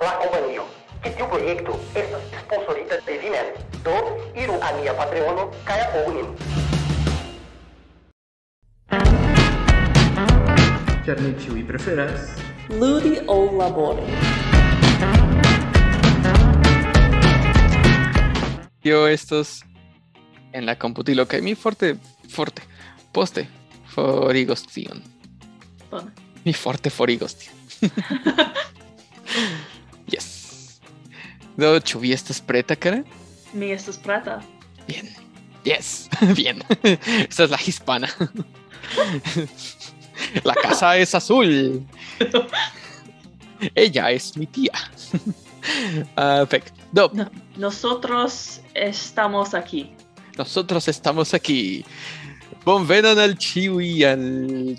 la compagnia que teu proyecto es este sponsorita de Vimen. Do, iru a minha Patreono, caia ou Permitiu e preferas? Ludi ou labore. Yo estos en la computa que mi fuerte, fuerte, poste, forigostión. Mi fuerte forigostión. Do, ĉu vi estas preta, Kara? Mi estas preta. Bien. Yes. Bien. Esa es la hispana. la casa es azul. Ella es mi tía. Perfecto. Do, No, nosotros estamos aquí. nosotros estamos aquí. Bonvenon al ĉiuj al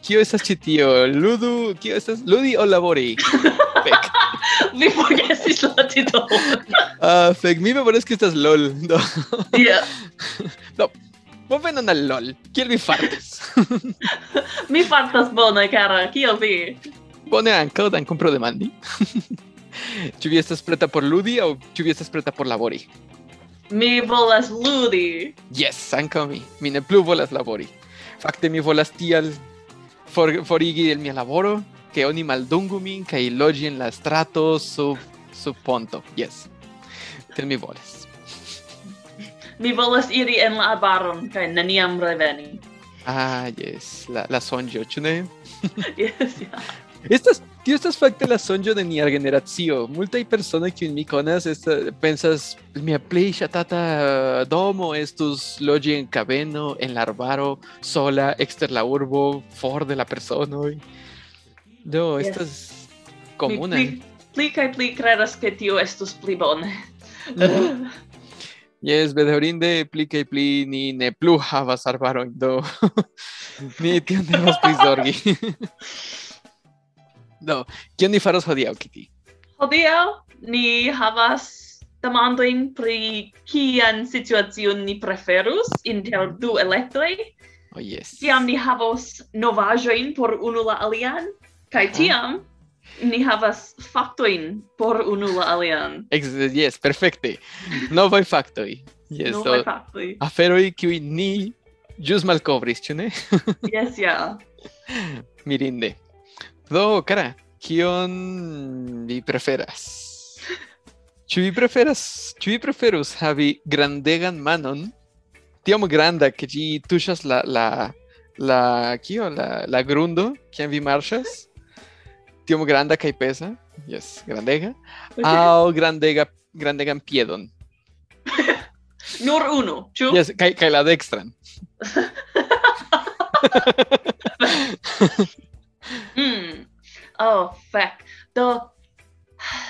kio estas ĉi tio? Ludu, kio estas? Ludi o labori? Fek. mi forgesis la titolon. Ah, uh, fek, mi memoras que estas LOL. Do. Yeah. do. Bonvenon al LOL. Kiel vi fartas? mi fartas bone, cara. Kiel vi? Bone ankaŭ, dankon pro demandi. Ĉu vi estas preta por ludi aŭ ĉu vi estas preta por labori? Mi volas ludi. Yes, ankaŭ mi. Mi ne plu volas labori. Fakte mi volas tial for forigi el mia laboro ke oni maldungu min kaj loĝi en la strato sub sub ponto. Yes. Tiel mi volas. Mi volas iri en la arbaron kaj neniam reveni. Ah, yes, la, la sonĝo, ĉu ne? Yes, yeah. Estas, tio estas fakte la sonĝo de nia generacio. Multaj personoj kiujn mi konas esta, pensas mia plej ŝatata domo estus loĝi en kabeno en la arbaro sola ekster la urbo for de la personoj. Do, yes. estas comune. Mi pli, pli kaj pli kredas, ke tio estus pli bone. Yes, bedaŭrinde pli kaj pli ni ne plu havas arbarojn, do ni tion devas prizorgi. do, kion ni faros hodiaŭ, Kitty? Hodiaŭ ni havas demandojn pri kian situacion ni preferus inter du elektoj. Oh, yes. Tiam ni havos novaĵojn por unu la alian, Kai tiam ni havas faktojn por unu la alian. Ex yes, perfekte. Novaj faktoj. Yes, Novaj so, faktoj. Aferoj kiuj ni ĵus malkovris, ĉu ne? yes, ja. Yeah. Mirinde. Do, cara, kion vi preferas? Ĉu vi preferas, ĉu vi preferus havi grandegan manon, tiom granda ke ĝi tuŝas la la la kio la la grundo kiam vi marŝas? Tiom granda kaj pesa. Yes, grandega. Aŭ grandega grandegan piedon. Nur unu, ĉu? Yes, kaj kaj la dekstran. mm. Oh, fuck. Do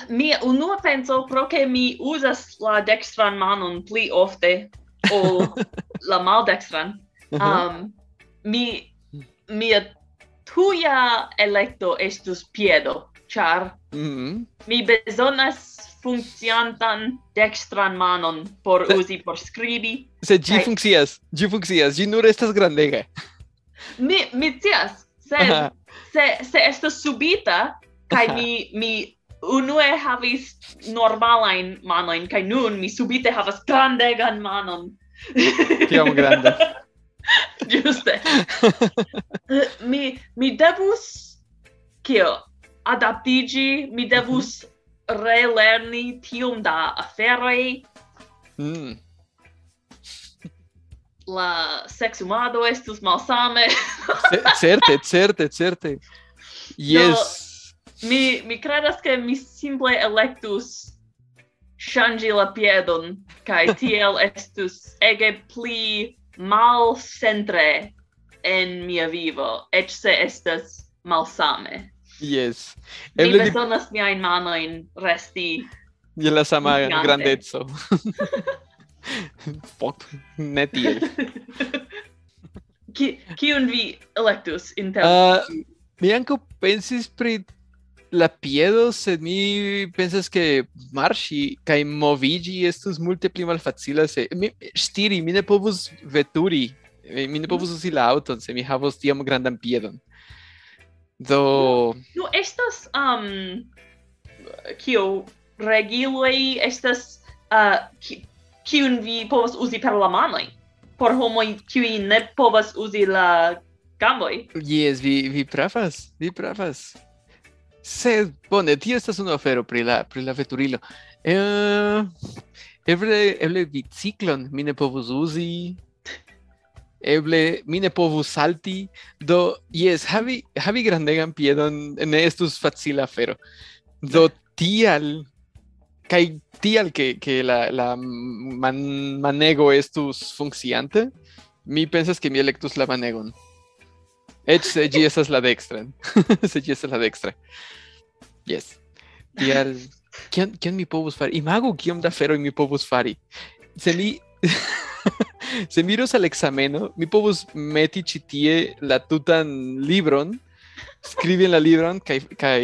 mi unua penso pro ke mi uzas la dekstran manon pli ofte ol la maldekstran. Mhm. Um, mi mia tuia electo estus piedo, char mm -hmm. mi besonas funkciantan dextran manon por se, usi por scribi. Se gi kaj... funkcias, gi funkcias, gi nur estas grandega. Mi mi scias, se Aha. se se estas subita kaj mi mi unue havis normalain manoin, kai nun mi subite havas grandegan manon. Tiam granda. Juste. mi mi devus kio adaptigi, mi devus mhm. relerni tiom da aferoj. Mm. La sexumado estus malsame. certe, certe, certe. Yes. Mi mi credas ke mi simple electus shangi la piedon, kai tiel estus ege pli mal centre en mia vivo, ec se estas malsame. Yes. Mi besonas di... miain manoin resti... Je la sama gigante. grandezzo. Fuck, ne tiel. Ki, kiun vi electus inter? Uh, mi anco pensis pri la piedo, sed mi pensas che marci kai movigi estus multe pli malfacila se mi stiri mi ne povus veturi mi ne povus uzi la auton se mi havos tiom grandan piedon. Do... Nu, estas... Um, kio regiloi estas uh, ki, kiun vi povas uzi per la manoj por homoj kiuj ne povas uzi la gamboj. Jes, vi vi pravas, vi pravas. Sed bone, tio estas unu afero pri la pri la veturilo. Eh, eble eble biciklon mi ne povus uzi eble mi ne povus salti, do, yes, havi, havi grandegan piedon ne estus facila afero. Do, tial, kai tial que, que la, la man, manego estus funcciante, mi pensas que mi electus la manegon. Ech se gi estas la dextran. se gi estas la dextra. Yes. Tial kion kion mi povus fari? Imagu kiom da feroj mi povus fari. Se mi se mirus al examen, mi povus meti ĉi tie la tutan libron, skribi la libron kaj kaj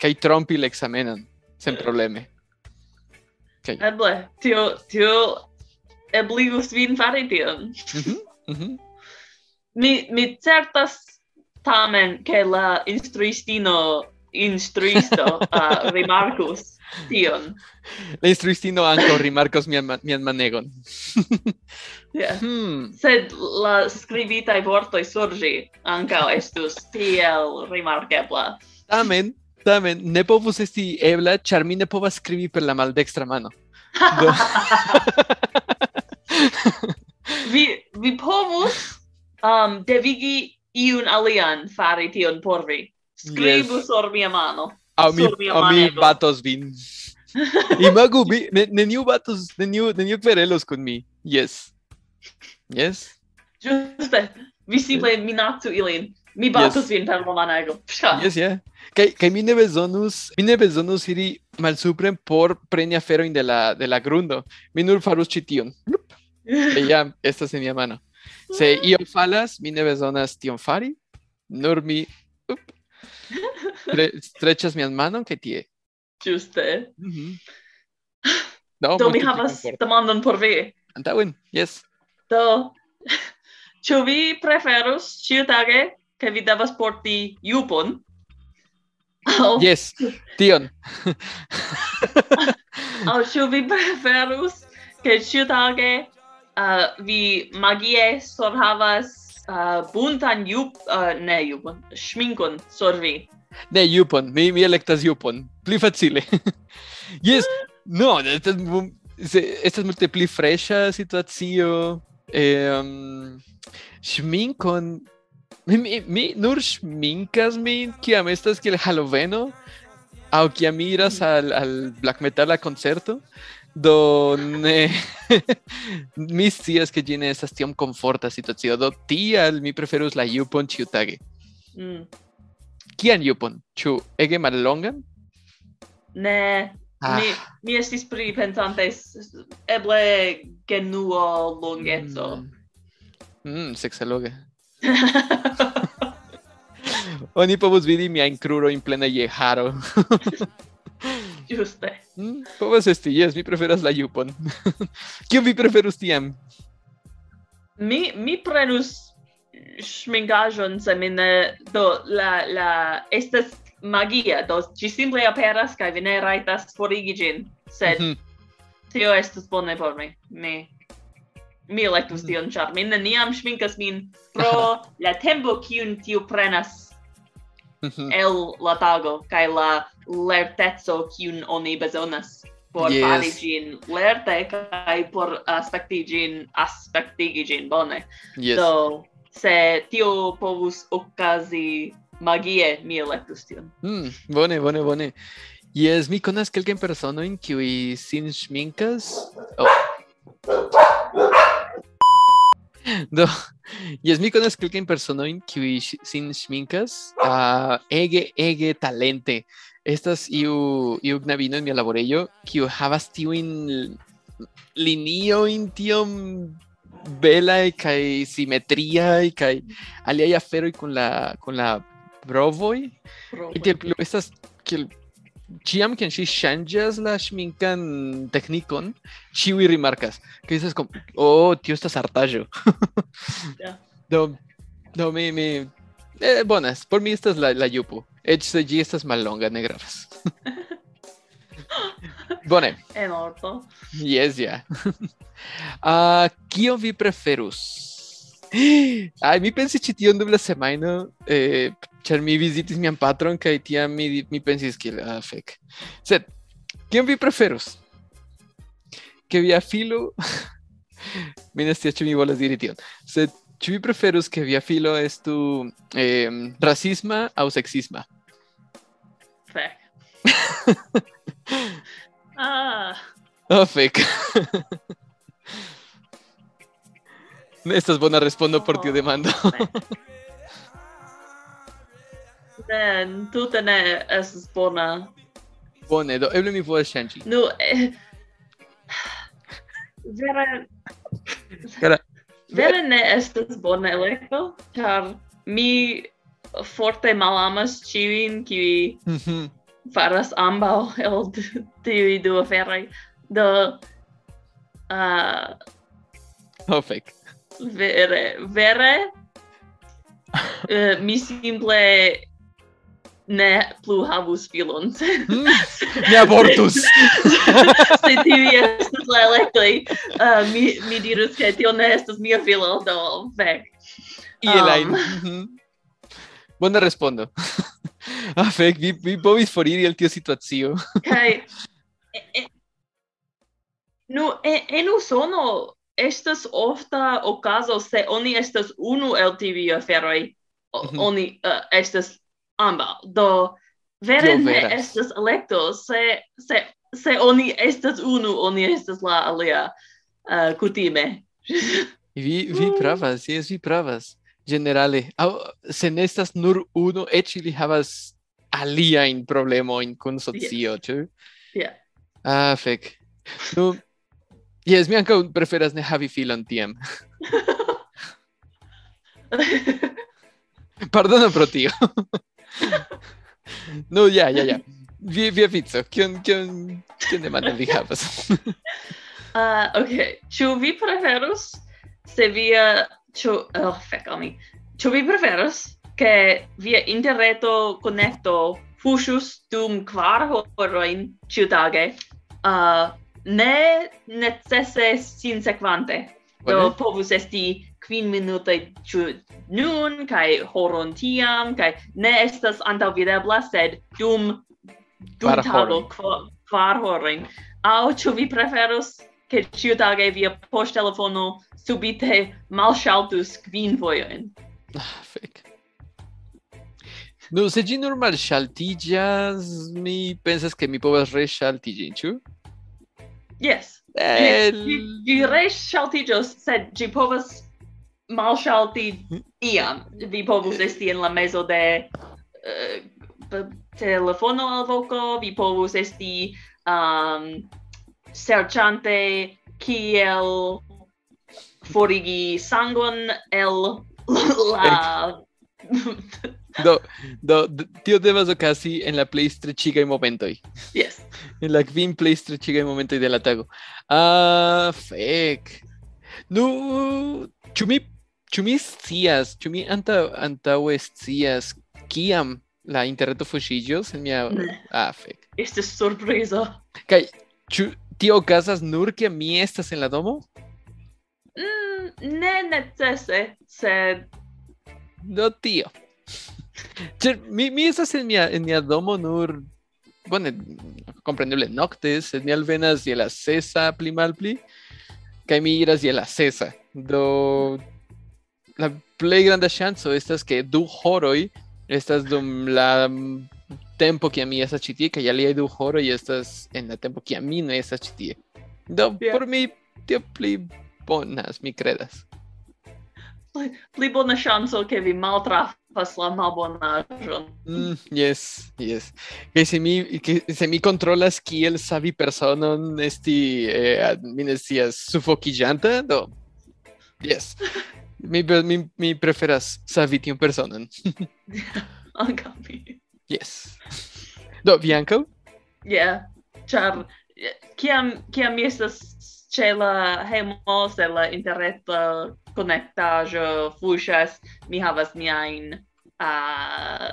kaj trompi la examenon sen probleme. Kaj. Eh, Eble, tio tio ebligus vin fari tion. Mm. Mi mi certas tamen ke la instruistino instruisto uh, rimarkus tion. La instruistino ankaŭ rimarkos mian, mian manegon. yeah. hmm. Sed la skribitaj vortoj sur ĝi ankaŭ estus tiel rimarkebla. Tamen, tamen, ne povus esti ebla, ĉar mi ne povas skribi per la maldextra mano. Do... vi, vi povus um, devigi iun alian fari tion por vi. Skribu yes. sur mia mano. Au mi, au mi batos vin. Imagu, ne neniu batos, neniu, neniu querelos kun mi. Yes. Yes? Juste, vi simple yes. minatu ilin. Mi batos yes. vin per monanego. Yes, yeah. Kaj kaj mi ne bezonus, mi ne bezonus iri malsupren por preni aferojn de la de la grundo. Mi nur farus ĉi tion. Kaj ja estas en mia mano. Se io falas, mi ne bezonas tion fari, nur mi up, Tre, strechas mian manon kaj tie. Juste. Mm -hmm. Do, Do mi havas demandon por vi. Antaŭen, yes. Do, ĉu vi preferus ĉiutage ke vi devas porti jupon? Aŭ... Yes, tion. Aŭ ĉu vi preferus ke ĉiutage uh, vi magie sorhavas uh, buntan jup... Uh, ne jupon, ŝminkon sur vi? Ne, Jupon, mi, mi electas Jupon. Pli facile. yes, no, estas, estas multe pli freŝa situacio. Um, ŝminkon, mi, mi, mi nur ŝminkas min kiam estas kiel Haloveno aŭ kiam iras al, al black metala koncerto. Do ne mi scias ke ĝi ne estas tiom komforta situacio. Do tial mi preferus la Jupon ĉiutage. Mm. Kian Jupon? Ĉu ege mallongan? Ne, mi, mi estis pripensante eble genuo longeco. Mm, mm, sexaloga. Oni povus vidi miajn krurojn plena je haro. Juste. Mm, povas esti, yes, mi preferas la jupon. Kion vi preferus tiam? Mi, mi prenus smingajon semine do la la estas magia do ci simple aperas kaj vi ne rajtas forigi ĝin sed mm -hmm. tio estas bone por mi mi mi elektus mhm. tion ĉar mi neniam schminkas min pro la tempo kiun tio prenas mhm. el la tago kaj la lerteco kiun oni bezonas por yes. fari ĝin lerte kaj por aspekti ĝin aspektigi ĝin bone yes. do se tio povus okazi magie, mi electus tion. Mm, bone, bone, bone. Yes, mi conas quelquen persona in cui sin schmincas... Oh. Do, yes, mi conas quelquen persona in cui sin schmincas uh, ah, ege, ege talente. Estas iu, iu gnavino en mia laborello, kiu havas tiuin linio in tiom vela y cae simetría y cae alia y afero y con la con la brovoy y que estas que Chiam que si changes la shminkan technicon, chiwi remarcas. Que dices como, oh, tío, estás hartallo. No, no, mi, mi. Eh, buenas, por mí esta es la, la yupo. HCG estas malonga negras. gravas. Bone. En orto. Yes, ja. Ah, kio vi preferus? Ai, mi pensis ĉi tion dum la semajno, eh, ĉar mi vizitis mian patron kaj tiam mi mi pensis kiel ah, fek. Sed kion vi preferus? Ke via filo mi ne scias ĉu mi volas diri tion. Sed ĉu vi preferus ke via filo estu eh, rasisma aŭ seksisma? Fek. Ah. Oh, fec. Ne estas bona respondo oh, por tiu oh, demando. ne, tute ne estas bona. Bone, do eble mi povas ŝanĝi. Nu, eh, vere... Cara, vere ne estas bona elekto, ĉar mi forte malamas ĉiujn kiuj mhm faras ambaŭ el tiuj du aferoj. Do... Uh, oh, fek. Vere, vere, uh, mi simple ne plu havus filon. mm, ne abortus! Se tivi estas la electoj, uh, mi, mi dirus ke tio ne estas mia filo, do fek. Ielajn. Um, mhm. Bona respondo ah, fek vi, vi povis foriri el tio situacio. Kai, e, e, nu, e, en Usono estas ofta ocaso se oni estas unu el tiuj aferoj. Mhm. Oni uh, estas amba. Do, vere ne estas elekto se, se, se oni estas unu, oni estas la alia uh, kutime. Vi, vi mm. pravas, yes, vi pravas. Generale, au, se ne estas nur unu, eĉ ili havas aliajn problemojn kun socio, ĉu? Yeah. Ah, fek. Nu, yes, mi ankaŭ preferas ne havi filon tiam. Pardono pro tio. nu, ja, ja, ja. Vi, via vico, kion, kion, kion demandon vi havas? Uh, ok, ĉu vi preferus se via Ĉu oh, fek al mi. Ĉu vi preferas ke via interreto konekto fuŝus dum kvar horojn ĉiutage? Uh, ne necese sin. Do okay. povus esti kvin minutoj ĉu nun kaj horon tiam kaj ne estas antaŭvidebla sed dum dum tago kvar horojn. Aŭ ĉu vi preferus che ciutage via post telefono subite malŝaltus kvin vojojn. Ah, fek. Nu, se ĝi nur malŝaltiĝas, mi pensas ke mi povas reŝaltiĝi, ĉu? Yes. El... Ĝi, ĝi reŝaltiĝos, sed ĝi povas malŝalti iam. Vi povus esti en la mezo de uh, telefono alvoko, vi povus esti um, serciante kiel forigi sangon el la do do tio devas okazi en la plej streĉigaj momentoj. Yes. En la kvin plej streĉigaj momentoj de la tago. Ah, fek. Nu, ĉu mi ĉu mi scias, ĉu mi antaŭ antaŭe scias kiam la interreto fuŝiĝos en mia... Ne. Ah, fek. Estis surprizo. Kaj ĉu tio okazas nur kiam mi estas en la domo? Mm, ne necese, sed Do tio. Ĉar mi, mi estas en mia, en mia domo nur, bone, kompreneble nokte, sed mi alvenas je la sesa pli malpli, kaj mi iras je la sesa. Do la plej granda ŝanco estas ke du horoj estas dum la tempo que a mim essa titia, que ali é do horror e essas, em tempo que a mim não é essa titia. Então, yeah. por mim, eu pli bonas, me credas. Pli, pli bona que vi mal maltrafas la malbonaĵon. Mm, yes, yes. Que se mi, que se mi controlas kiel savi personon esti, eh, mi ne scias, do... Yes. mi, mi, mi preferas savi tiun personon. Ankaŭ. Yes. Do, vi ankaŭ? Yeah, char kiam kiam mi estas ĉe la hejmo se la interreta konektaĵo fuŝas, mi havas miajn uh,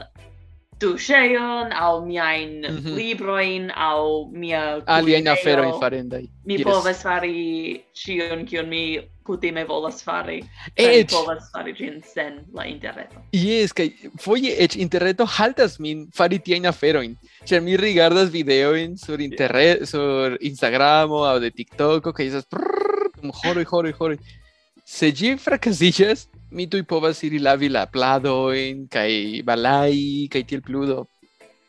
tuŝejon aŭ miajn mm -hmm. librojn aŭ mia aliajn aferojn farendaj. Mi yes. povas fari ĉion kion mi kutime volas fari, kaj ec... volas fari ĝin sen la interreto. Yes, kaj foje eĉ interreto haltas min fari tiajn aferojn, ĉar mi rigardas videojn sur internet, sur Instagramo aŭ de TikToko kaj estas dum horoj, horoj, horoj. Se ĝi frakasiĝas, mi tuj povas iri lavi la pladojn kaj balai kaj tiel plu do.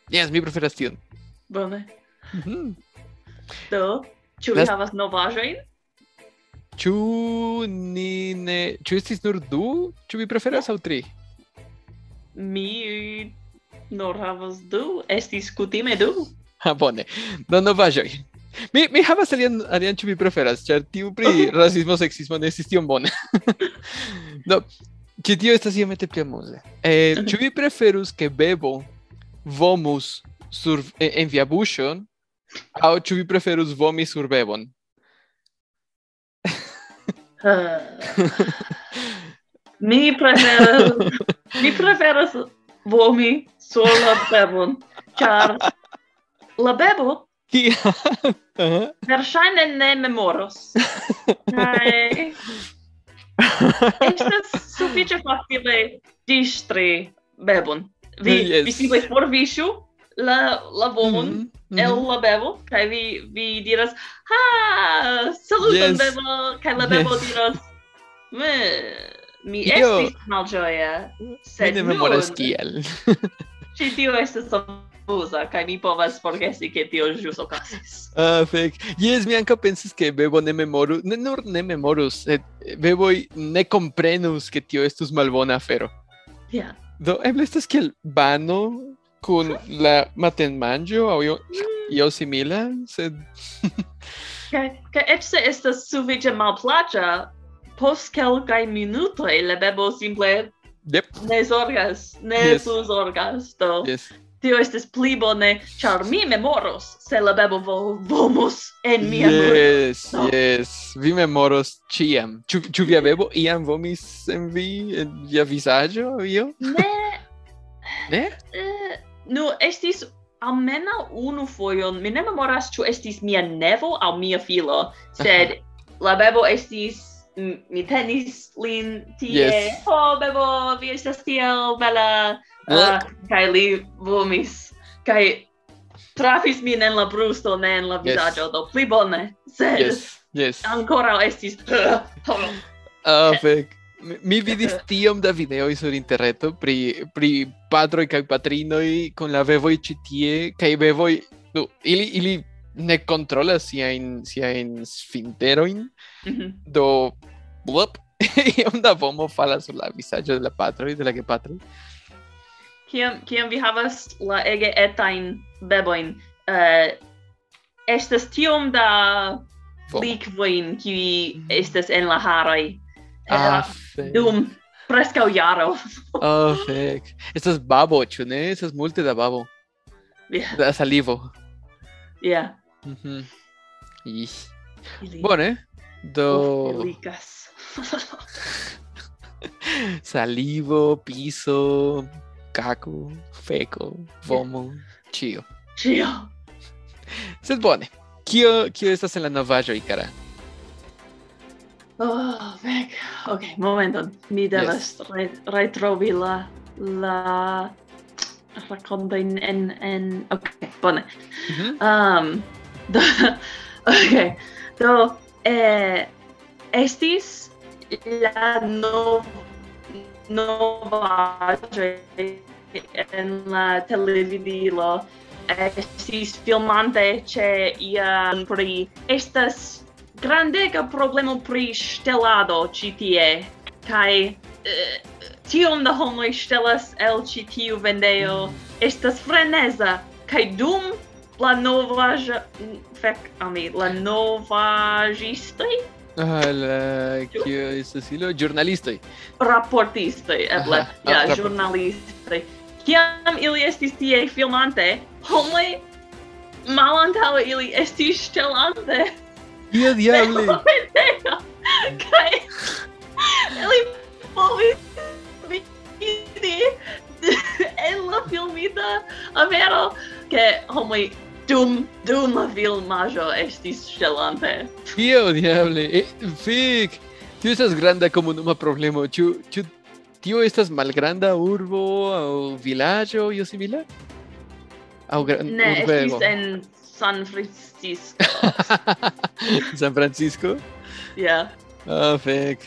Jes, mi preferas tion. Bone. Mm -hmm. Do, ĉu vi Las... havas novaĵojn? Ĉu ni ne ĉu estis nur du? Ĉu vi preferas aŭ tri? Mi nur havas du, estis kutime du. Ha bone. Do novaĵoj. Mi mi havas alian alian ĉu vi preferas, ĉar tiu pri rasismo, seksismo ne estis tiom bone. Do ĉi tio estas iomete pli amuze. Eh, ĉu vi preferus ke bebo vomus sur en, en via buŝon aŭ ĉu vi preferus vomi sur bebon? mi preferas mi preferas vomi sur la bebon ĉar la bebo kia? Verŝajne ne memoros. Kaj estas sufiĉe facile distri bebon. Vi yes. vi simple forviŝu? La, la Mhm, mhm. el la bebo, kaj vi, vi diras, ha, saluton Yes. bebo, kaj la bebo Yes. diras, "Me, mi Io- estis malĝoja, Mi sed ne nun memoras kiel. ĉi tio estas amuza, kaj mi povas forgesi ke tio ĵus okazis. Ah, fek. Yes, mi ankaŭ pensis ke bebo ne memoru, ne nur ne memorus, sed beboj ne komprenus ke tio estus malbona afero. Ja. Do eble estas kiel bano kun la matenmanĝo aŭ io mm. io simila, sed kaj kaj eĉ se estas sufiĉe malplaĉa, post kelkaj minutoj la bebo simple yep. ne zorgas, ne yes. zorgas do. Yes. Tio estes pli bone, ĉar mi memoros se la bebo vo vomos en mia Yes, no. yes. Vi memoros ĉiam. Ĉu ĉu via bebo iam vomis en vi, en via vizaĝo, io? Ne. ne? eh nu estis almena unu fojon, mi ne memoras ĉu estis mia nevo aŭ mia filo, sed la bebo estis mi tenis lin tie, yes. oh bebo, vi estas tiel bela, uh, kaj li vomis, kaj trafis min en la brusto, ne en la vizaĝo, yes. do pli bone, sed yes. Yes. ankoraŭ estis... Ah, oh. fek mi vidis tiom da videoj sur interreto pri pri patroj kaj patrinoj kun la bevoj ĉi tie kaj bevoj do ili ili ne kontrolas siajn siajn sfinterojn mm do blop iom da vomo falas sur la vizaĝo de la patroj de la gepatroj kiam kiam vi havas la ege etajn bebojn uh, eh, estas tiom da Likvojn, kiuj mhm. estas en la haroj. Ah, uh, dum preskaŭ jaro. Ah, fek. Estas babo, ĉu ne? Estas multe da babo. Ja, Da salivo. Mhm. Ih. ili- Bone. Uf, Do delikas. salivo, piso, caco, feco, vomo, ĉio. Ĉio. Sed bone. Kio kio estas en la novaĵoj, kara? Oh, vec. Ok, momenton. Mi devas yes. re retrovi la... la racontojn en... en... Ok, bone. Mm -hmm. um, do, ok, do... Eh, estis la no, novaĵoj en la televidilo estis filmante ĉe ia pri estas grandega problemo pri stelado ĉi tie kaj eh, tiom da homoj ŝtelas el ĉi tiu vendejo estas freneza kaj dum la novaĵa mm, fek al mi la novaĵistoj Ah, la kio estas ilo ĵurnalistoj. Raportistoj, eble, ja, ĵurnalistoj. Kiam ili estis tie filmante, homoj malantaŭ ili estis ŝtelante. Kio diable? Vidi en la filmita avero che homoi dum dum la filmajo estis stelante. Tio, diable. Eh, fic. Tio estas granda como numa problemo. Ĉu ĉu tio estas malgranda urbo aŭ vilaĝo io simila? Aŭ gra- Ne, urbego? estis en San Francisco. San Francisco? Yeah. Oh, fek.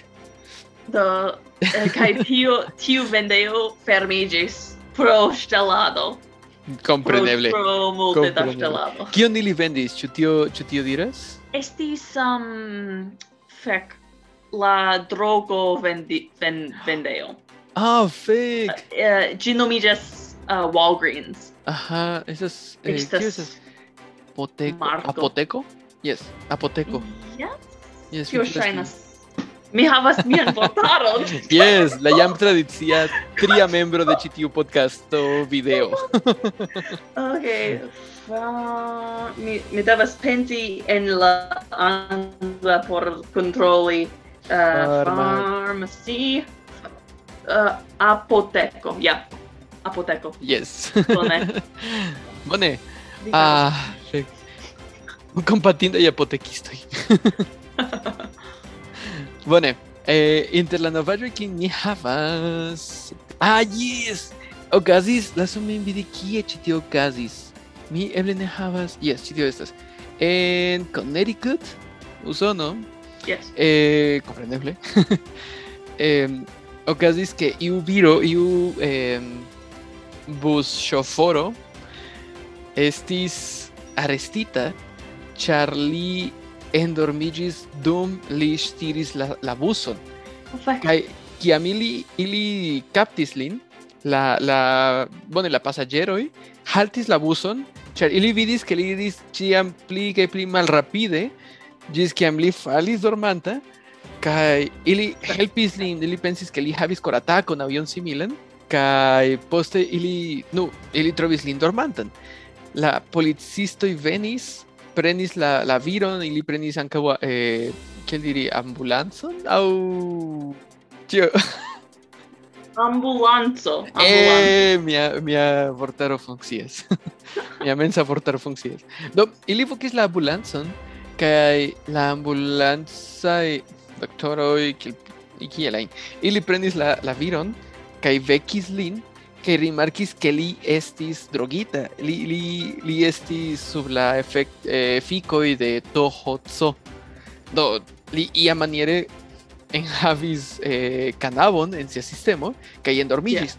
Do, eh, kai tiu, tiu vendeo fermigis pro stelado. Compreneble. Pro, pro multe da stelado. Kion ili vendis? Ĉu tio, ĉu tio diras? Estis, um, fek, la drogo vendi, ven, vendeo. Ah, oh, fek! Uh, eh, eh gi nomigas uh, Walgreens. Aha, esas... Eh, estas... Es, Apoteco. Marco. Apoteco? Yes, apoteco. Yes, Yes, que- ŝajnas. Mi havas mian vortaron. Yes, la jam tradicia tria membro de ĉi tiu podcasto video. Ok, fa... mi, mi devas pensi en la angla por controlli uh, pharmacy uh, apoteco, ja, apoteco, Yes. bone. Bone. Vi havas- Un compatín de Yapoteki estoy. bueno, eh, Interlanovatriki ni havas. Ah, yes! Okazis, la sumen videkie chitio okazis. Mi eblene havas. Yes, chitio estas. En Connecticut, Usono. Yes. Eh, comprendible. Em, okazis que iu viro, iu em, eh, bus choforo estis arestita char li endormigis dum li stiris la, la buson. Fek. Kai kiam ili captis lin, la la bone la pasageroi haltis la buson, char ili vidis ke li iris ĉiam pli kaj pli malrapide, ĝis kiam li falis dormanta, kaj ili helpis lin, ili pensis ke li havis koratakon aŭ ion similan, kaj poste ili, nu, ili trovis lin dormantan. La policistoj venis, prenis la, la viron, ili prenis ankaŭ eh, kiel diri ambulancon aŭ tio Ambulanzo. Ambulanzo. Eh, mia mia vortaro funkcias. mia mensa vortaro funkcias. Do, ili vokis la ambulancon kaj la ambulancaj doktoroj kiel kiel ajn. Ili prenis la la viron kaj vekis lin kaj rimarkis ke li estis drogita. Li li li estis sub la efekt eh, efikoj de tohozo. Do, li iamaniere enhavis eh, canabon en sia sistemo kaj endormigis.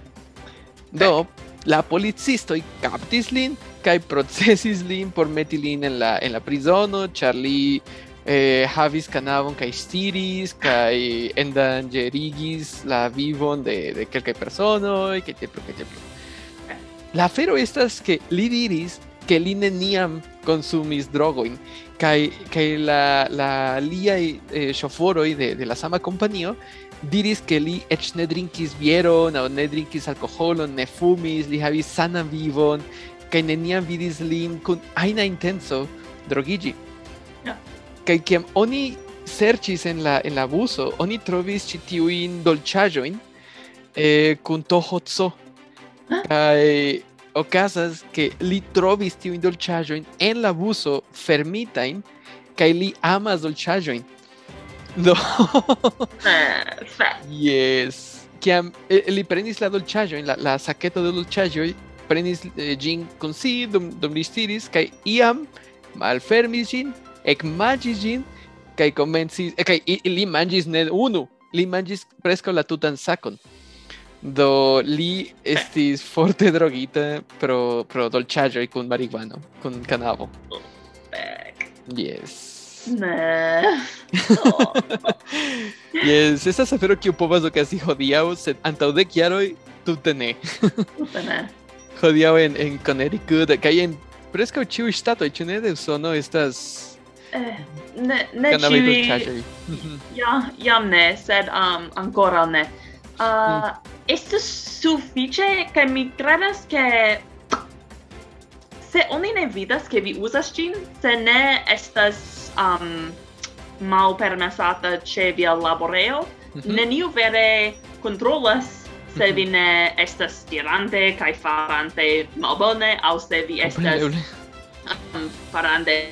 Do, la policistoj kaptis lin kaj procesis lin por meti lin en la en la prizono, ĉar li eh, Javis Canabon Caistiris, Kai Endan Jerigis, la Vivon de, de Kelkai Persona, y que te, que te. La fero estas que Lidiris, que Line Niam consumis drogoin, Kai, kai la, la Lia eh, Shoforoi de, de la sama compañía, diris que li ech ne drinkis vieron, o ne drinkis alkoholon, ne fumis, li havis sanan vivon, kaj neniam vidis lin kun ajna intenso drogiĝi. Kaj kiam oni serĉis en la en la buso, oni trovis ĉi tiujn dolĉaĵojn eh, kun tohoco. Kaj okazas ke li trovis tiujn dolĉaĵojn en la buso fermitajn kaj li amas dolĉaĵojn. Do fek. Yes. Kiam eh, li prenis la dolĉaĵojn, la, la saketo de dolĉaĵoj, prenis eh, ĝin kun si dum, dum li stiris kaj iam malfermis ĝin, ekmanĝis ĝin kaj komencis eh, kaj i- li manĝis ne unu, li manĝis preskaŭ la tutan sakon. Do li estis forte drogita pro pro dolĉaĵoj kun marihuano, kun kanabo. Yes. Ne. Oh, Yes, estas afero kiu povas okazi hodiaŭ, sed antaŭ dek jaroj tute ne. tute ne. hodiaŭ en, en Connecticut kaj en preskaŭ ĉiuj ŝtatoj, ĉu ne de Usono estas eh, ne ne civi... ja, jam ne, sed um, ancora ne. Ah, uh, mm. Estes suffice, che mi credas che se oni ne vidas che vi usas gin, se ne estas um, mal permesata ce via laboreo, mm -hmm. neniu vere controllas se vi ne estas tirante kai farante malbone, au se vi estas um, farante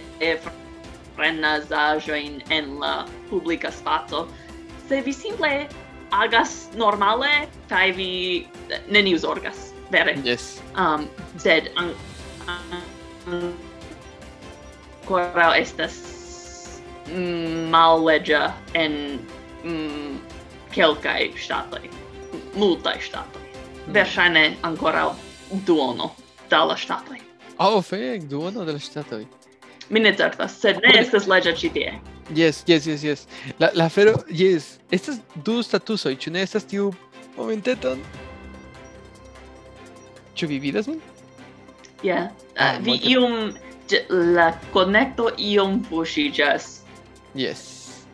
frenazajoin en la publica spaco. Se vi simple agas normale, kai vi neniu zorgas, vere. Yes. Um, sed an, an, corau estas mallegia en mm, kelkai statoi, multai statoi. Mm. Versaine ancora duono dalla statoi. Oh, feg, duono dalla statoi mi ne certas, sed ne estas leĝa ĉi tie. Yes, yes, yes, yes. La la fero, yes. Estas du statusoj, ĉu ne estas tiu momenteton? Ĉu vi vidas min? Yeah. yeah. uh, vi iom la konekto iom fuŝiĝas. Yes.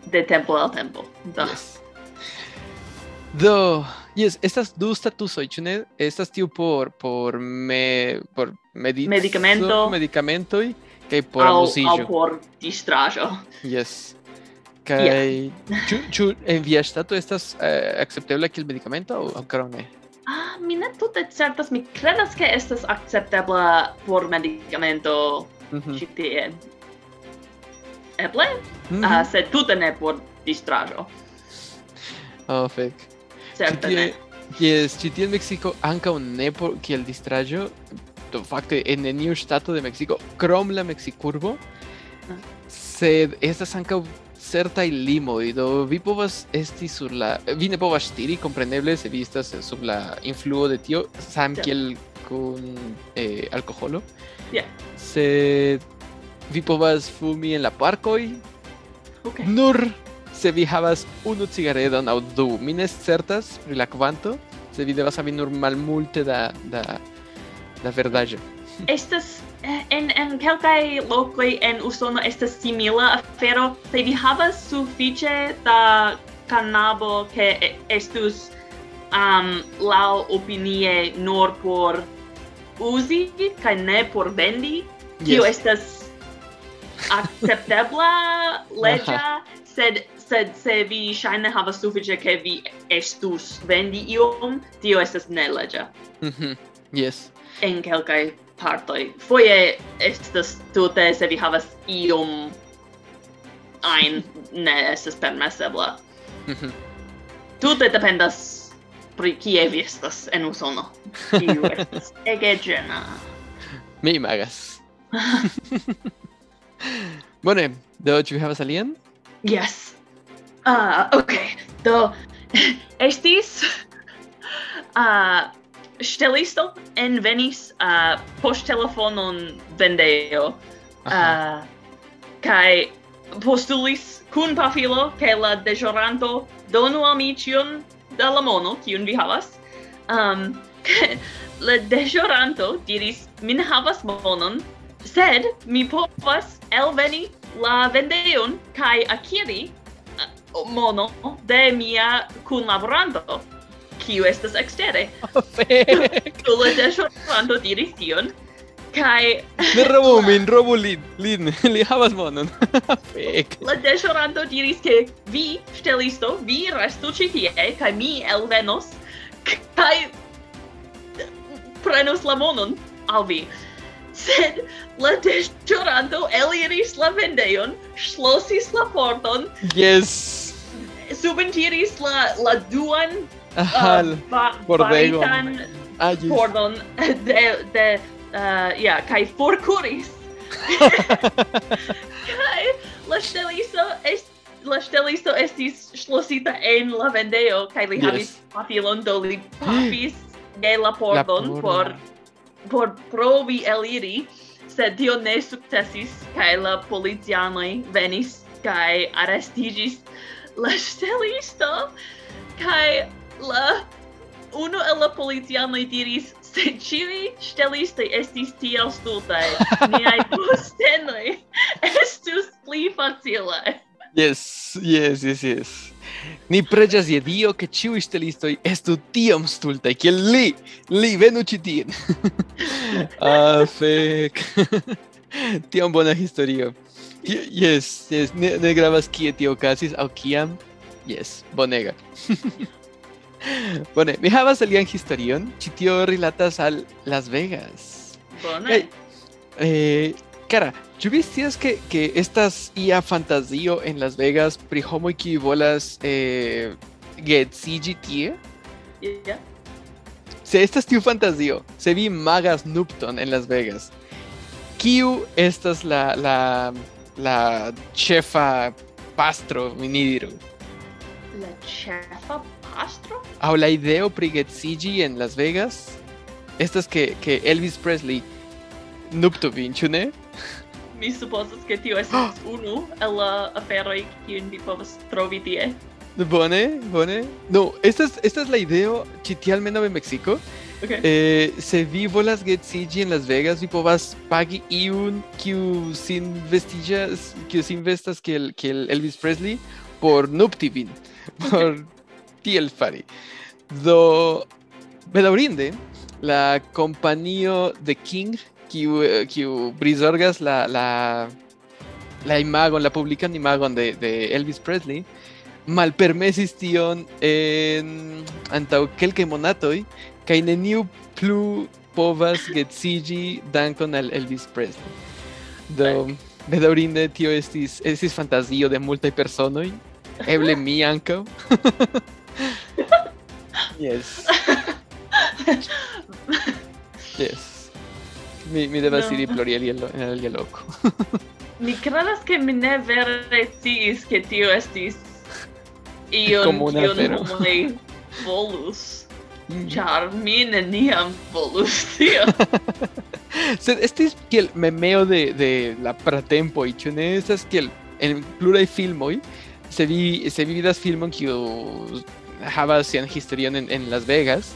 De tempo al tempo. Do. Yes. Do, yes, estas du statusoj, ĉu ne? Estas tiu por por me por medico, medicamento. medicamentoj kaj por amuzigio. Aŭ por distraĵo. Yes. Kaj yeah. ĉu ĉu en via ŝtato estas eh, akceptebla kiel medikamento aŭ ankoraŭ ne? Ah, mi ne tute certas, mi credas che estas acceptebla por medicamento mm -hmm. citie. Eble? Ah, mm -hmm. uh, sed tute ne por distrajo. Oh, fec. Certe citie, ne. Yes, citie in Mexico anca un ne por kiel distrajo, do fakte en neniu ŝtato de Meksiko, krom la Meksikurbo, Ah. sed estas ankaŭ certaj limoj, do vi povas esti sur la... Vi ne povas ŝtiri, kompreneble, se vi estas sub la influo de tio, sam Ja. kiel kun eh, alkoholo, Ja. sed vi povas fumi en la parkoj, Ok. nur se vi havas unu cigaredon aŭ du. Mi ne certas pri la kvanto, se vi devas havi nur malmulte da da na verdade. Estas eh, en en kelkaj lokoj en Usono estas simila afero, se vi havas sufiĉe da kanabo ke estus um laŭ opinie nur por uzi kaj ne por vendi, tio yes. estas acceptebla leĝa, sed sed se vi ŝajne havas sufiĉe ke vi estus vendi iom, tio estas neleĝa. Mhm. Mm yes en kelkaj partoj. Foje estas tute se vi havas iom ein ne estas permesebla. Mm. Tute dependas pri kie vi estas en Usono. Kiu estas ege ĝena. Mi imagas. Bone, do ĉu vi havas alien? Yes. Ah, uh, okay. Do estis ah uh, ŝtelisto envenis uh, poŝtelefonon vendejo uh, kai postulis kun pafilo ke la deĵoranto donu al mi ĉion da la mono kiun vi havas. Um, la deĵoranto diris min havas monon sed mi povas elveni la vendejon kaj akiri uh, mono de mia kunlaboranto kiu estas ekstere. Oh, Tulo de Ŝorlando diris tion. Kai Ne robu min, robu lin, lin, li havas monon. Fek. La de diris ke vi, ŝtelisto, vi restu ĉi tie kaj mi elvenos kaj prenos la monon al vi. Sed la deĵoranto eliris la vendejon, ŝlosis la porton. Yes. Subentiris la la duan al pordego. yes. Pordon de de uh, yeah, kai forkuris. kai la ŝteliso est la ŝteliso estis ŝlosita en la vendeo kaj li yes. havis pafilon do li pafis de la pordon la por por provi eliri sed tio ne sukcesis kaj la policianoj venis kaj arestigis la ŝtelisto kaj la unu el la policianoj diris, se ĉiuj ŝtelistoj estis tiel stultaj, niaj postenoj estus pli facilaj. Yes, yes, yes, yes. Ni preĝas je Dio, ke ĉiuj ŝtelistoj estu tiom stultaj kiel li. Li venu ĉi tien. ah, fek. tiom bona historio. Yes, yes, ne, ne gravas kie tio okazis aŭ kiam. Yes, bonega. Pone, viajabas al Gran Historión, Chitio relatas al Las Vegas. Pone. Eh, eh, cara, ¿yo vistías que, que estas IA fantasío en Las Vegas, Prihomo y bolas eh, Getsi GTA? Se, estas tío fantasío, se vi magas Nupton en Las Vegas. Q, esta es la, la, la chefa pastro minidiro. La chefa pastro? Aŭ la ideo pri geedziĝi en Las Vegas estas ke ke Elvis Presley nupto vin, ĉu ne? Mi supposas ke tio estas unu el la aferoj kiujn vi povas trovi tie. Bone, bone. No, esta es, esta es la ideo ĉi tie almenaŭ en Meksiko. Okay. Eh, se vi volas en Las Vegas, vi povas pagi iun kiu sin vestiĝas, kiu sin vestas kiel kiel Elvis Presley por nupti vin, por tiel fari. Do bedaŭrinde la kompanio de King kiu eh, kiu prizorgas la la la imagon, la publikan imagon de, de Elvis Presley, malpermesis tion en antaŭ kelkaj monatoj kaj neniu plu povas geedziĝi dankon al Elvis Presley. Do bedaŭrinde tio estis estis fantazio de multaj personoj, eble mi ankaŭ. yes. Yes. Mi, mi devas No. iri plori alia lo- en alia loko. Mi credas ke mi ne vere sciis ke tio estis ion afero. homoj volus. Ĉar mi neniam volus tio. Sed estis kiel memeo de, de la pratempoj, ĉu ne estas kiel en pluraj filmoj se vi se vi vidas filmon kiu havas sian historion en, en Las Vegas,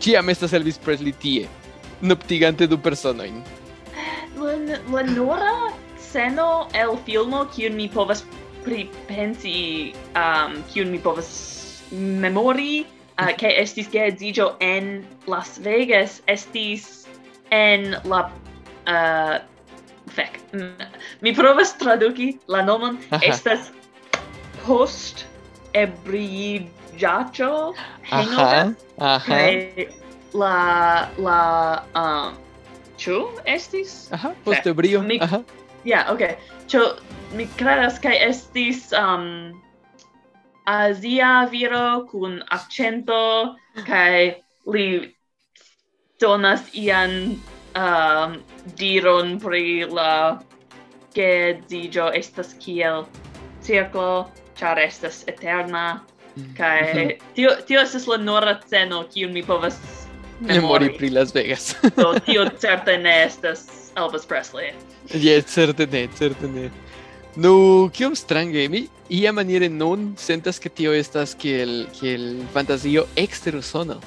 ciam estas Elvis Presley tie, nuptigante du personoin. La, la nura sceno el filmo kiun mi povas pripensi, um, kiun mi povas memori, uh, ke estis geedzigio en Las Vegas, estis en la... Uh, fec, mi provas traduki la nomon, Aha. estas post ebriacho hangover aha aha. La la um ĉu estis? Aha post ebrio. okay. aha. Yeah okay ĉu mi kredas kaj estis um azia viro kun accento kaj li donas ian um, diron pri la gedziĝo estas kiel cirklo ĉar estas eterna. Kaj tio tio estas la nura sceno kiun mi povas Memori pri Las Vegas. Do tio certe ne estas Elvis Presley. Yes, certe ne, certe ne. Nu, kiom strange, mi ia maniere nun sentas ke tio estas kiel kiel fantazio ekster Usono.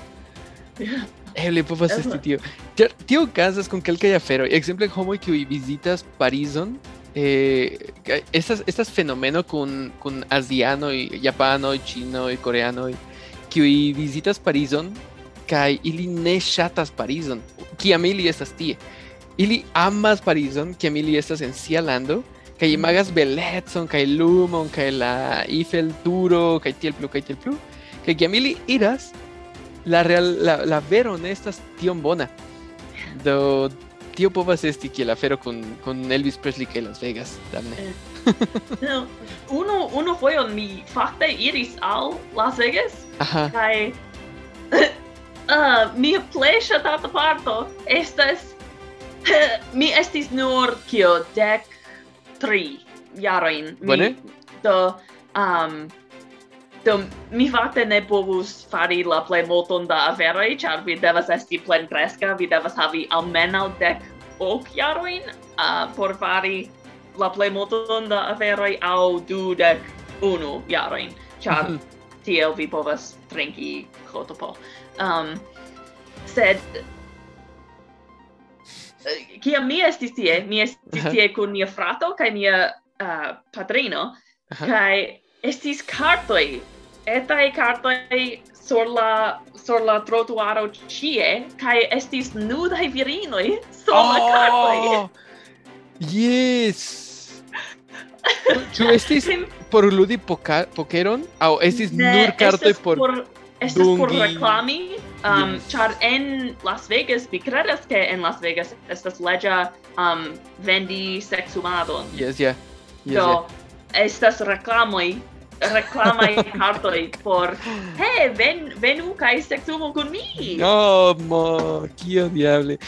Eble povas esti tio. Tio okazas kun kelkaj aferoj. Ekzemple homoj kiuj vizitas Parizon, eh, estas, estas fenomeno con, con asiano y japano y chino y coreano y que visitas Parison kai ili ne chatas Parison que estas tie ili amas Parison que estas en kai mm. beletson kai lumon kai Eiffel Turo kai tiel plu kai tiel plu. Que la real la, la estas tion bona. Do tio povas esti kiel afero kun kun Elvis Presley kaj Las Vegas, damne. Eh. no, unu unu fojon mi fakte iris al Las Vegas kaj uh, mia plej ŝatata parto estas mi estis nur kio dek tri jarojn. Bone. Do um, do mi fakte ne povus fari la plej multon da aferoj, ĉar vi devas esti plenkreska, vi devas havi almenaŭ dek ok jaroin uh, por fari la plej multon da aferoj aŭ dudek unu jaroin, ĉar mm -hmm. tiel vi povas trinki hotopo. Um, sed Kiam mi estis tie, mi estis tie kun mia frato kaj mia uh, padrino, kaj estis kartoj, etaj kartoj sur la sur la trotuaro ĉie kaj estis nudaj virinoj sur oh! la kartoj. Yes. Ĉu estis por ludi poka, pokeron aŭ estis ne, nur kartoj por por Estas Dungi. por reclami, um, yes. char en Las Vegas, mi credas que en Las Vegas estas legia um, vendi sexumadon. Yes, yeah. Yes, Do, yeah. estas reclama a Hardaway por, hey, ven, ven nunca este tubo conmigo. No, qué odiable.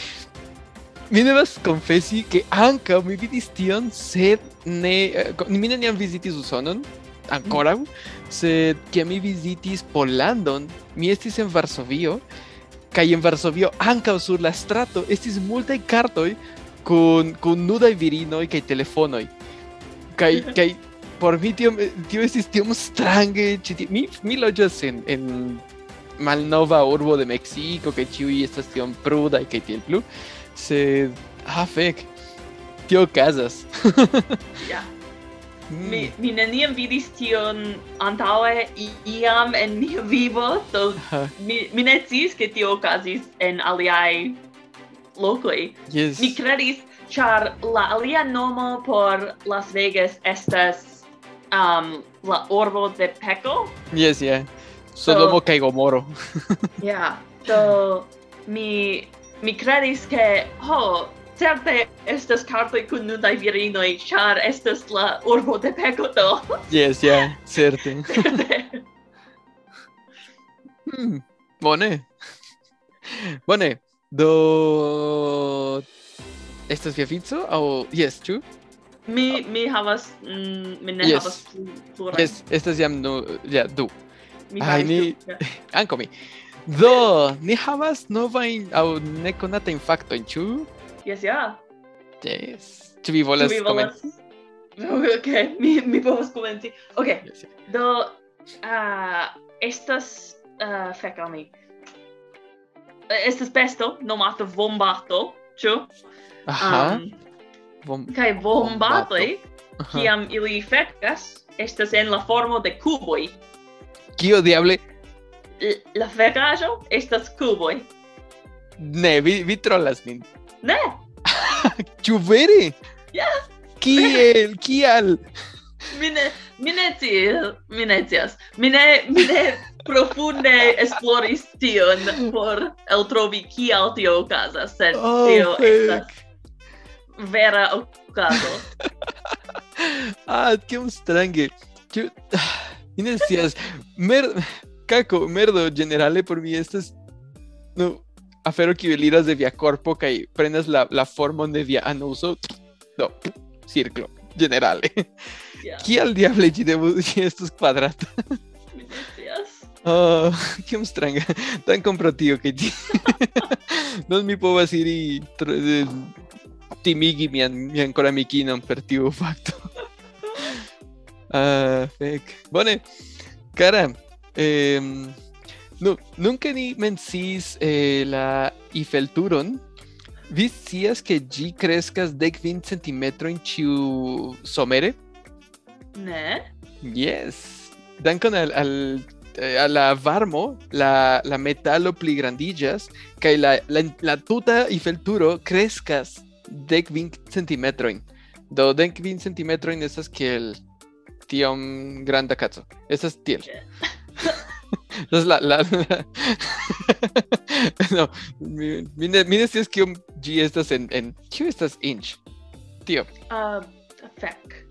Minervas confesi che anche mi vidistion sed ne... Mine ne visitis usonon, ancora, mm. sed che mi visitis Polandon, mi estis en Varsovio, kai en Varsovio anche sur la strato estis multaj cartoi con, con nudai virinoi kai telefonoi. Kai, kai por mi tio tio estis tiom strange ĉi mi mi loĝas en en malnova urbo de Meksiko kaj ĉiuj estas tiom prudaj kaj tiel plu sed ah fek tio okazas. Ja. Hmm. Mi mi neniam vidis tion antaŭe iam en mia vivo do mi mi ne sciis ke tio okazis en aliaj lokoj. Yes. mi kredis char la alia nomo por Las Vegas estas um, la orbo de Peco. Yes, yeah. Sodomo so, kaj Gomoro. yeah. So mi mi credis ke ho certe estas kartoj kun nudaj virinoj, char estas la urbo de Peco do. yes, yeah, certe. hmm, bone. Bone. Do estas via vico aŭ oh, yes, ĉu? Mi mi havas mm, mi ne yes. havas plurajn. Yes, estas jam nu ja du. Mi Ai, ni ja. anko mi. Do, ni havas novajn aŭ nekonatajn faktojn, ĉu? Yes, ja. Yeah. Yes. Ĉu vi volas komenci? Ok, mi mi povas komenci. Ok. Yes, yeah. Do ah uh, estas uh, fek al mi. Estas pesto nomata vombato, ĉu? Aha. Um, Vom... Kai bombatoi, kiam ili fekas, estas en la formo de cuboi. Kio diable? La fecajo estas cuboi. Ne, vi, vi trollas min. Ne! Ĉu vere? Ja! Kiel? Kial? Mi ne, mi ne tiel, mi ne tias. Mi ne, mi ne profunde esploris tion por eltrovi kial tio okazas, sed oh, tio estas... Vera Ocado. ah, que um strangue. Yo... Inesias, mer... caco, merdo, generale por mí estas... No, afero que veliras de via corpo que prendas la, la forma de via anuso. No, circlo, generale. Yeah. ¿Qué al diable giremos estos cuadratos? Oh, que me. Tan comprativo que ti. no me puedo decir y eh, timigi mi ancora amichino per TV fatto. uh, fec. Bone, cara, ehm, nunca ni mensis eh, la Ifelturon, vi que gi crescas dec vin centimetro in ciu somere? Ne? Yes. Dankon al, al eh, a la varmo, la, la metalo pligrandigas, que la, la, la tuta y felturo Dekvin Centimetroin. Do Dekvin Centimetroin, estas que el tío granda cazzo. Esta es tiel. Esa es la. la, la... no, mire, mire si es que un G estas en. en ¿Qué estas inch? Tío. Ah, uh, fec.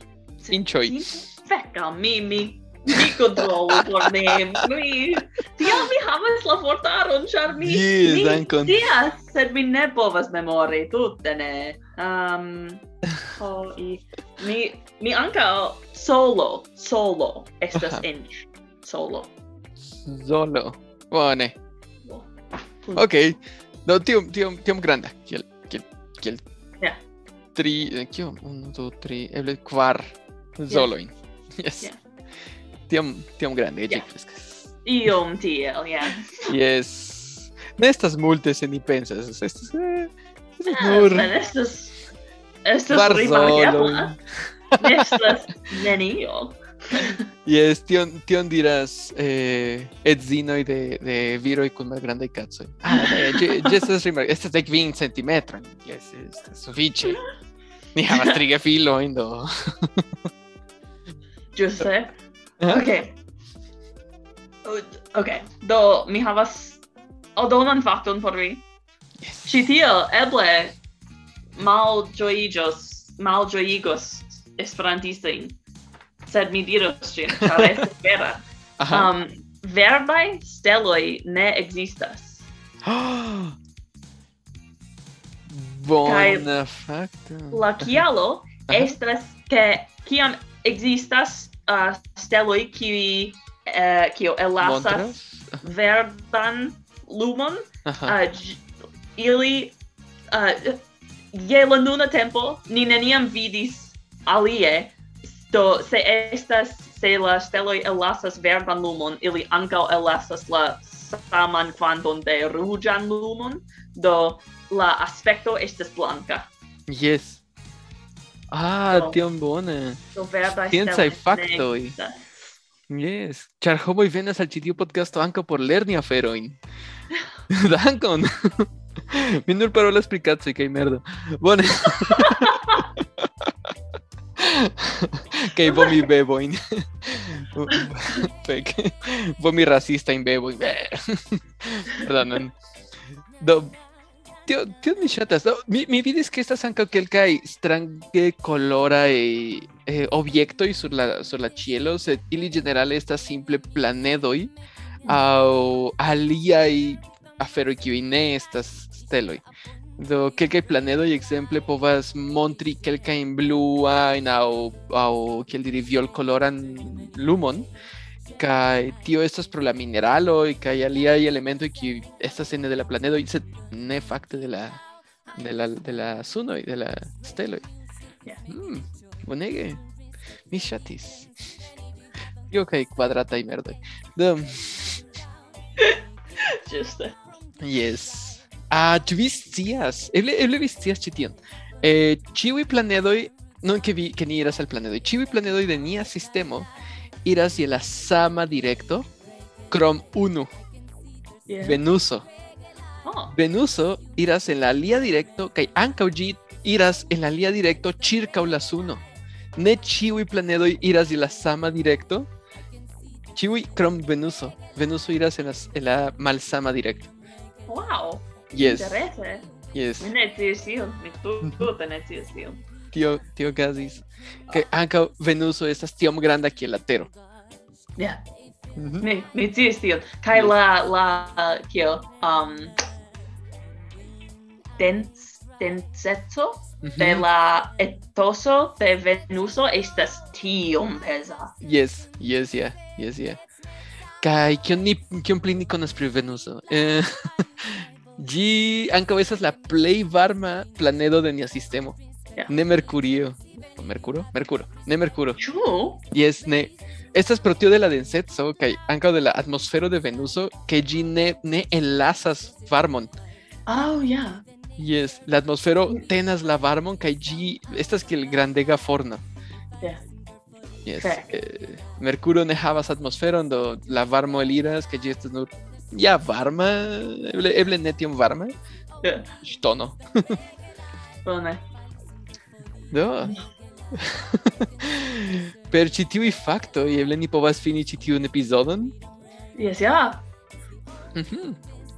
Inchoi. Fec, ah, mimi. mi kontrolu por ne mi tiam mi havas la vortaron ĉar mi yes, mi scias sed mi ne povas memori tute ne. Um, oh, i, mi mi ankaŭ solo solo estas en solo. Solo. Bone. Ok No, tiom tiom tiom granda. Kiel kiel kiel yeah. tri kio, 1 du, tri, eble kvar soloin. Yes, yes. Yeah. Tiom, tiom grande, ĝi Ja. kreskas. Iom tiel, ja. Yes. Ne estas multe se ni pensas. Estas, eh, estas Ah, nur estas, estas kvar rimarkebla. zolojn. Ne estas nenio. Yes, tion, tion diras eh, edzinoj de, de viroj kun malgrandaj kacoj. Ah, ne, ĝi estas rimar... Estas dek kvin centimetrojn. Yes, estas sufiĉe. Ni havas tri gefilojn, do... Ĝuste. Ok. Ok, do mi havas aldonan fakton por vi. Yes. Ci tio eble mal malĝojigos esperantistojn, sed mi diros cin, char estas vera. um, verbaj steloi ne existas. Bona fakto. La kialo estas ke kiam existas uh, steloi qui uh, kio elasas verdan lumon. Uh, ili uh, je la nuna tempo ni neniam vidis alie do se estas se la steloi elasas verdan lumon ili ankaŭ elasas la saman kvanton de ruĝan lumon do la aspekto estas blanka. Yes Ah, so, Tion Bona. Ciencia y Factoid. Yes. Charhomo y venas al chitio podcast anco por Lernia Feroin. Dancon. Mindur paró las y que merda. Bueno. que vomi beboin. vomi racista in beboin. Perdón. Tio, tio mi ŝatas. Do, mi, mi vidis ke estas ankaŭ kelkaj strange koloraj eh, objektoj sur la sur la ĉielo, sed ili ĝenerale estas simple planedoj aŭ aliaj aferoj kiuj ne estas steloj. Do kelkaj planedoj ekzemple povas montri kelkajn bluajn aŭ aŭ kiel diri violkoloran lumon que tío esto es pro la mineralo y que allí hay elemento y que esta es de la planeta y se ne facte de la de la de la suno y de la stelo yeah. mm, bonegue mis chatis. Yo que cuadrata y merda just yes. Ah uh, tu vistías él él vistías chitión eh chiwi planedoi non ke vi ke ni iras al planedoj, ĉiuj planedoj de nia sistemo iras je la sama direkto krom unu, Yeah. Venuso. Oh, Venuso iras en la alia directo kaj ankaŭ ĝi iras en la alia directo ĉirkaŭ la suno. Ne ĉiuj planedoj iras je la sama direkto. Ĉiuj krom Venuso. Venuso iras en la, en la malsama direkto. wow. Yes, Interese. yes. Mi ne sciis tion. Mi tu- tute ne sciis tion. Tio tio okazis. Kaj ankaŭ Venuso estas tiom granda kiel la Tero. Yeah. Mhm. Mi mi sciis tion. Yes. la la kio um dens denseco de Mhm. la etoso de Venuso estas tiom peza. Yes, yes, yeah, yes, yeah. Kaj kion ni kion pli ni konas pri Venuso? Eh, ĝi ankaŭ estas la plej varma planedo de nia sistemo. Yeah. Ne Mercurio. Mercuro? Mercuro. Ne Mercuro. Y es ne. Esta es proteo de la densetso, que anca de la atmosfera de Venuso, que gi ne, ne enlazas varmon. Oh, yeah. Y es la atmosfera tenas la varmon, que gi, esta es que el grandega forna. Yeah. Yes. Eh, Mercuro ne havas atmosferon do la varmo eliras que gi estas nur ja varma eble eble ne tiom varma. Yeah. Ŝtono. Bone. Do. per ĉi tiuj faktoj eble ni povas fini ĉi tiun epizodon. Yes, ja. Mm.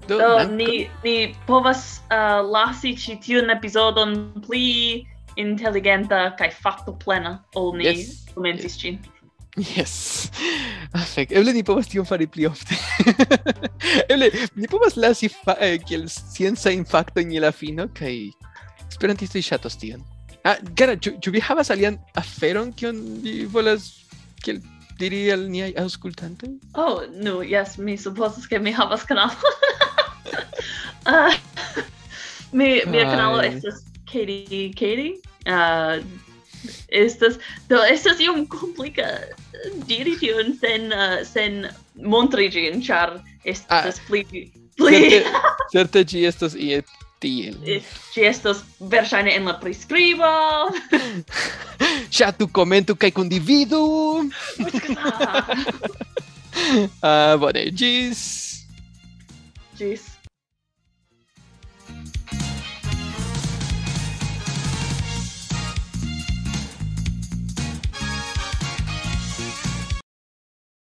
Do, Do nanko... ni ni povas uh, lasi ĉi tiun epizodon pli inteligenta kaj faktoplena ol ni yes. komencis ĝin. Yes. Afek. Eble ni povas tion fari pli ofte. Eble ni povas lasi fa eh, kiel scienca infacto en la fino kaj esperantistoj ŝatos tion. Ah, cara, Chubijaba salían aferon que un bolas que diria ali a auscultante? Oh, no, yes, mi suposas que mi havas canal. uh, mi mi canal estas Katie Katie. Ah, uh, estas do estas iom complica diri tion sen uh, sen montri ĝin estas ah, pli pli certe, certe ĝi estas ie tiel. Ci eh, estas verŝajne en la priskribo. Ŝatu, komentu kaj kundividu. Ah, uh, bone, ĝis. Ĝis.